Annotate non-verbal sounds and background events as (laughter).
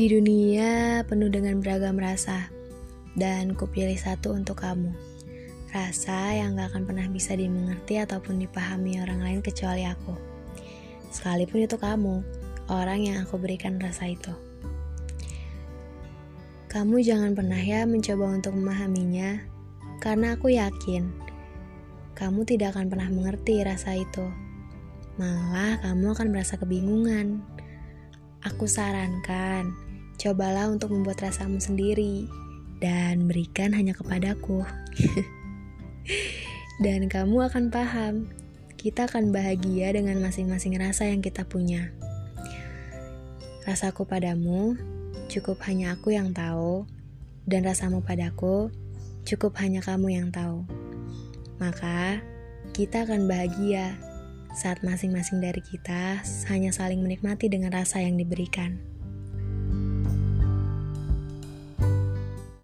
Di dunia penuh dengan beragam rasa, dan kupilih satu untuk kamu. Rasa yang gak akan pernah bisa dimengerti ataupun dipahami orang lain kecuali aku. Sekalipun itu kamu, orang yang aku berikan rasa itu. Kamu jangan pernah ya mencoba untuk memahaminya, karena aku yakin kamu tidak akan pernah mengerti rasa itu. Malah kamu akan merasa kebingungan. Aku sarankan, cobalah untuk membuat rasamu sendiri dan berikan hanya kepadaku. (laughs) dan kamu akan paham, kita akan bahagia dengan masing-masing rasa yang kita punya. Rasaku padamu cukup hanya aku yang tahu, dan rasamu padaku cukup hanya kamu yang tahu. Maka, kita akan bahagia saat masing-masing dari kita hanya saling menikmati dengan rasa yang diberikan.